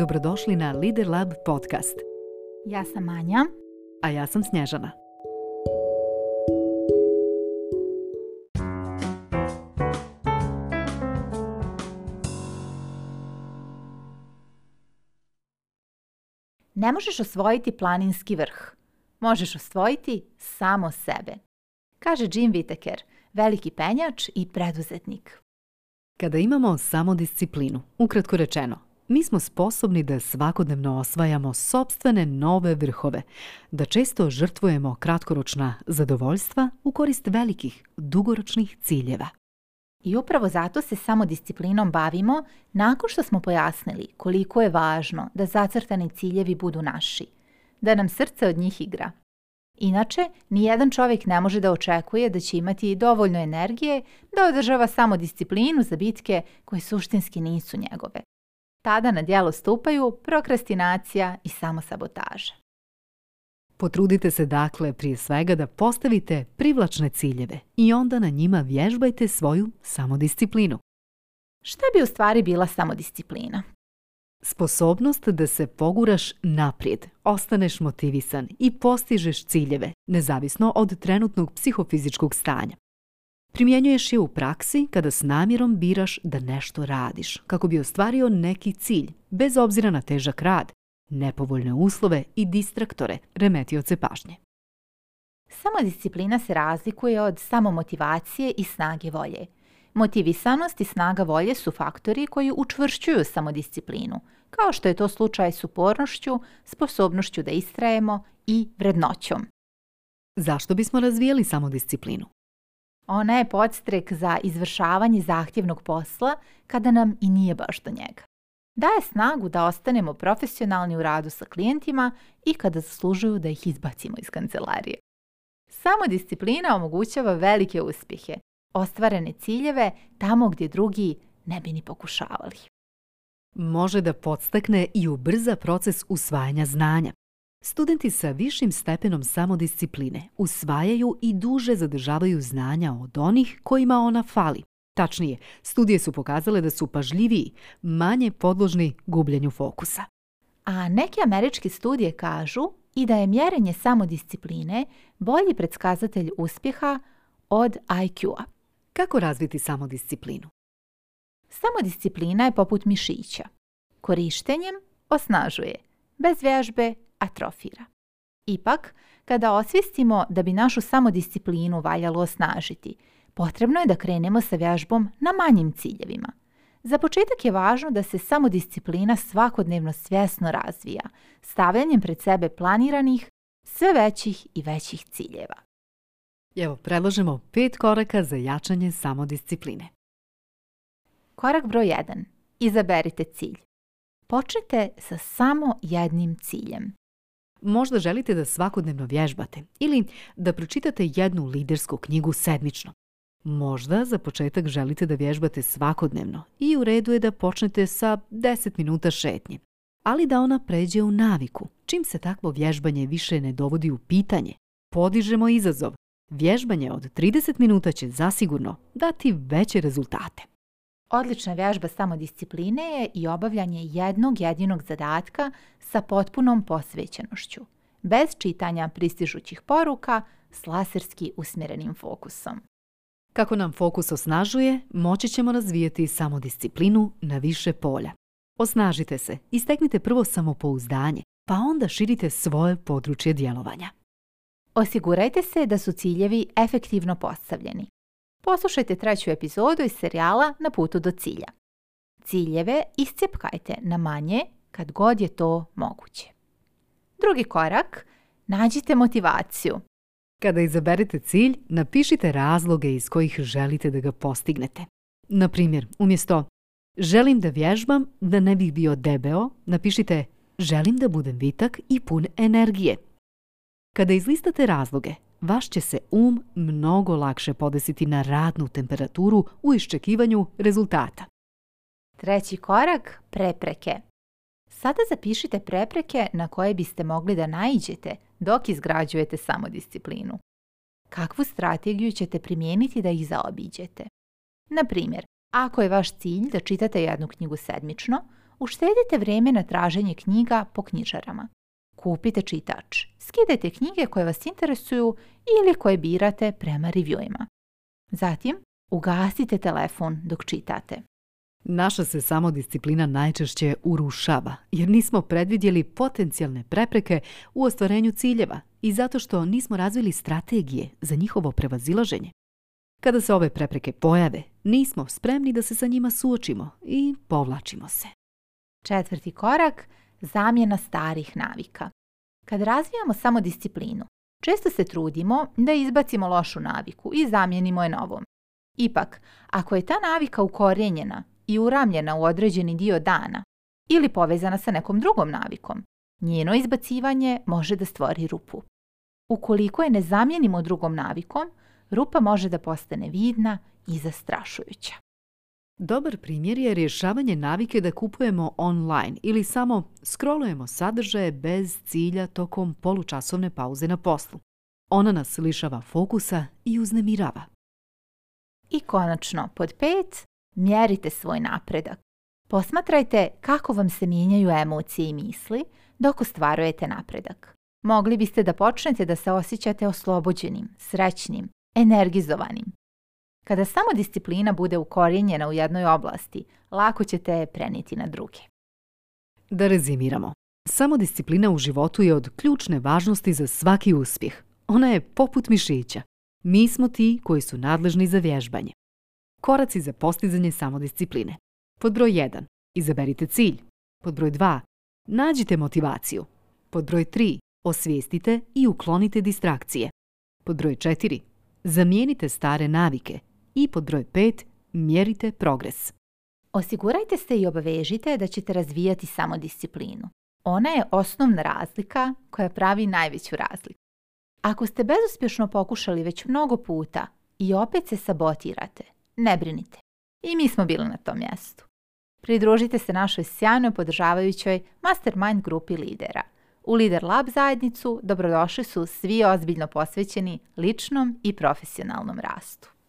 Dobrodošli na Lider Lab podcast. Ja sam Anja. A ja sam Snježana. Ne možeš osvojiti planinski vrh. Možeš osvojiti samo sebe. Kaže Jim Whittaker, veliki penjač i preduzetnik. Kada imamo samodisciplinu, ukratko rečeno, mi smo sposobni da svakodnevno osvajamo sobstvene nove vrhove, da često žrtvujemo kratkoročna zadovoljstva u korist velikih, dugoročnih ciljeva. I upravo zato se samo disciplinom bavimo nakon što smo pojasnili koliko je važno da zacrtani ciljevi budu naši, da nam srce od njih igra. Inače, nijedan čovjek ne može da očekuje da će imati dovoljno energije da održava samo disciplinu za bitke koje suštinski nisu njegove. Tada na djelo stupaju prokrastinacija i samosabotaža. Potrudite se dakle prije svega da postavite privlačne ciljeve i onda na njima vježbajte svoju samodisciplinu. Šta bi u stvari bila samodisciplina? Sposobnost da se poguraš naprijed, ostaneš motivisan i postižeš ciljeve, nezavisno od trenutnog psihofizičkog stanja. Primjenjuješ je u praksi kada s namjerom biraš da nešto radiš, kako bi ostvario neki cilj, bez obzira na težak rad, nepovoljne uslove i distraktore, remetioce pažnje. Samodisciplina se razlikuje od samomotivacije i snage volje. Motivisanost i snaga volje su faktori koji učvršćuju samodisciplinu, kao što je to slučaj s upornošću, sposobnošću da istrajemo i vrednoćom. Zašto bismo razvijeli samodisciplinu? Ona je podstrek za izvršavanje zahtjevnog posla kada nam i nije baš do njega. Daje snagu da ostanemo profesionalni u radu sa klijentima i kada zaslužuju da ih izbacimo iz kancelarije. Samo disciplina omogućava velike uspjehe, ostvarene ciljeve tamo gdje drugi ne bi ni pokušavali. Može da podstakne i ubrza proces usvajanja znanja. Studenti sa višim stepenom samodiscipline usvajaju i duže zadržavaju znanja od onih kojima ona fali. Tačnije, studije su pokazale da su pažljiviji, manje podložni gubljenju fokusa. A neke američke studije kažu i da je mjerenje samodiscipline bolji predskazatelj uspjeha od IQ-a. Kako razviti samodisciplinu? Samodisciplina je poput mišića. Korištenjem osnažuje. Bez vježbe atrofira. Ipak, kada osvijestimo da bi našu samodisciplinu valjalo osnažiti, potrebno je da krenemo sa vježbom na manjim ciljevima. Za početak je važno da se samodisciplina svakodnevno svjesno razvija, stavljanjem pred sebe planiranih, sve većih i većih ciljeva. Evo, predlažemo pet koraka za jačanje samodiscipline. Korak broj 1. Izaberite cilj. Počnite sa samo jednim ciljem. Možda želite da svakodnevno vježbate ili da pročitate jednu lidersku knjigu sedmično. Možda za početak želite da vježbate svakodnevno i u redu je da počnete sa 10 minuta šetnje, ali da ona pređe u naviku. Čim se takvo vježbanje više ne dovodi u pitanje, podižemo izazov. Vježbanje od 30 minuta će zasigurno dati veće rezultate. Odlična vježba samodiscipline je i obavljanje jednog jedinog zadatka sa potpunom posvećenošću, bez čitanja pristižućih poruka s laserski usmjerenim fokusom. Kako nam fokus osnažuje, moći ćemo razvijeti samodisciplinu na više polja. Osnažite se isteknite prvo samopouzdanje, pa onda širite svoje područje djelovanja. Osigurajte se da su ciljevi efektivno postavljeni Poslušajte treću epizodu iz serijala Na putu do cilja. Ciljeve iscepkajte na manje kad god je to moguće. Drugi korak, nađite motivaciju. Kada izaberete cilj, napišite razloge iz kojih želite da ga postignete. Na primjer, umjesto želim da vježbam da ne bih bio debeo, napišite želim da budem vitak i pun energije. Kada izlistate razloge, vaš će se um mnogo lakše podesiti na radnu temperaturu u iščekivanju rezultata. Treći korak prepreke. Sada zapišite prepreke na koje biste mogli da naiđete dok izgrađujete samodisciplinu. Kakvu strategiju ćete primijeniti da ih zaobiđete? Na primjer, ako je vaš cilj da čitate jednu knjigu sedmično, uštedite vrijeme na traženje knjiga po knjižarama kupite čitač. Skidajte knjige koje vas interesuju ili koje birate prema reviewima. Zatim, ugasite telefon dok čitate. Naša se samodisciplina najčešće urušava jer nismo predvidjeli potencijalne prepreke u ostvarenju ciljeva i zato što nismo razvili strategije za njihovo prevaziloženje. Kada se ove prepreke pojave, nismo spremni da se sa njima suočimo i povlačimo se. Četvrti korak – zamjena starih navika. Kad razvijamo samo disciplinu, često se trudimo da izbacimo lošu naviku i zamijenimo je novom. Ipak, ako je ta navika ukorijenjena i uramljena u određeni dio dana ili povezana sa nekom drugom navikom, njeno izbacivanje može da stvori rupu. Ukoliko je ne zamijenimo drugom navikom, rupa može da postane vidna i zastrašujuća. Dobar primjer je rješavanje navike da kupujemo online ili samo scrollujemo sadržaje bez cilja tokom polučasovne pauze na poslu. Ona nas lišava fokusa i uznemirava. I konačno, pod pet, mjerite svoj napredak. Posmatrajte kako vam se mijenjaju emocije i misli dok ostvarujete napredak. Mogli biste da počnete da se osjećate oslobođenim, srećnim, energizovanim, kada samo disciplina bude ukorjenjena u jednoj oblasti, lako ćete je preniti na druge. Da rezimiramo. Samodisciplina u životu je od ključne važnosti za svaki uspjeh. Ona je poput mišića. Mi smo ti koji su nadležni za vježbanje. Koraci za postizanje samodiscipline. Pod broj 1. Izaberite cilj. Pod broj 2. Nađite motivaciju. Pod broj 3. Osvijestite i uklonite distrakcije. Pod broj 4. Zamijenite stare navike i pod broj 5. Mjerite progres. Osigurajte se i obavežite da ćete razvijati samodisciplinu. Ona je osnovna razlika koja pravi najveću razliku. Ako ste bezuspješno pokušali već mnogo puta i opet se sabotirate, ne brinite. I mi smo bili na tom mjestu. Pridružite se našoj sjajnoj podržavajućoj mastermind grupi lidera. U Lider Lab zajednicu dobrodošli su svi ozbiljno posvećeni ličnom i profesionalnom rastu.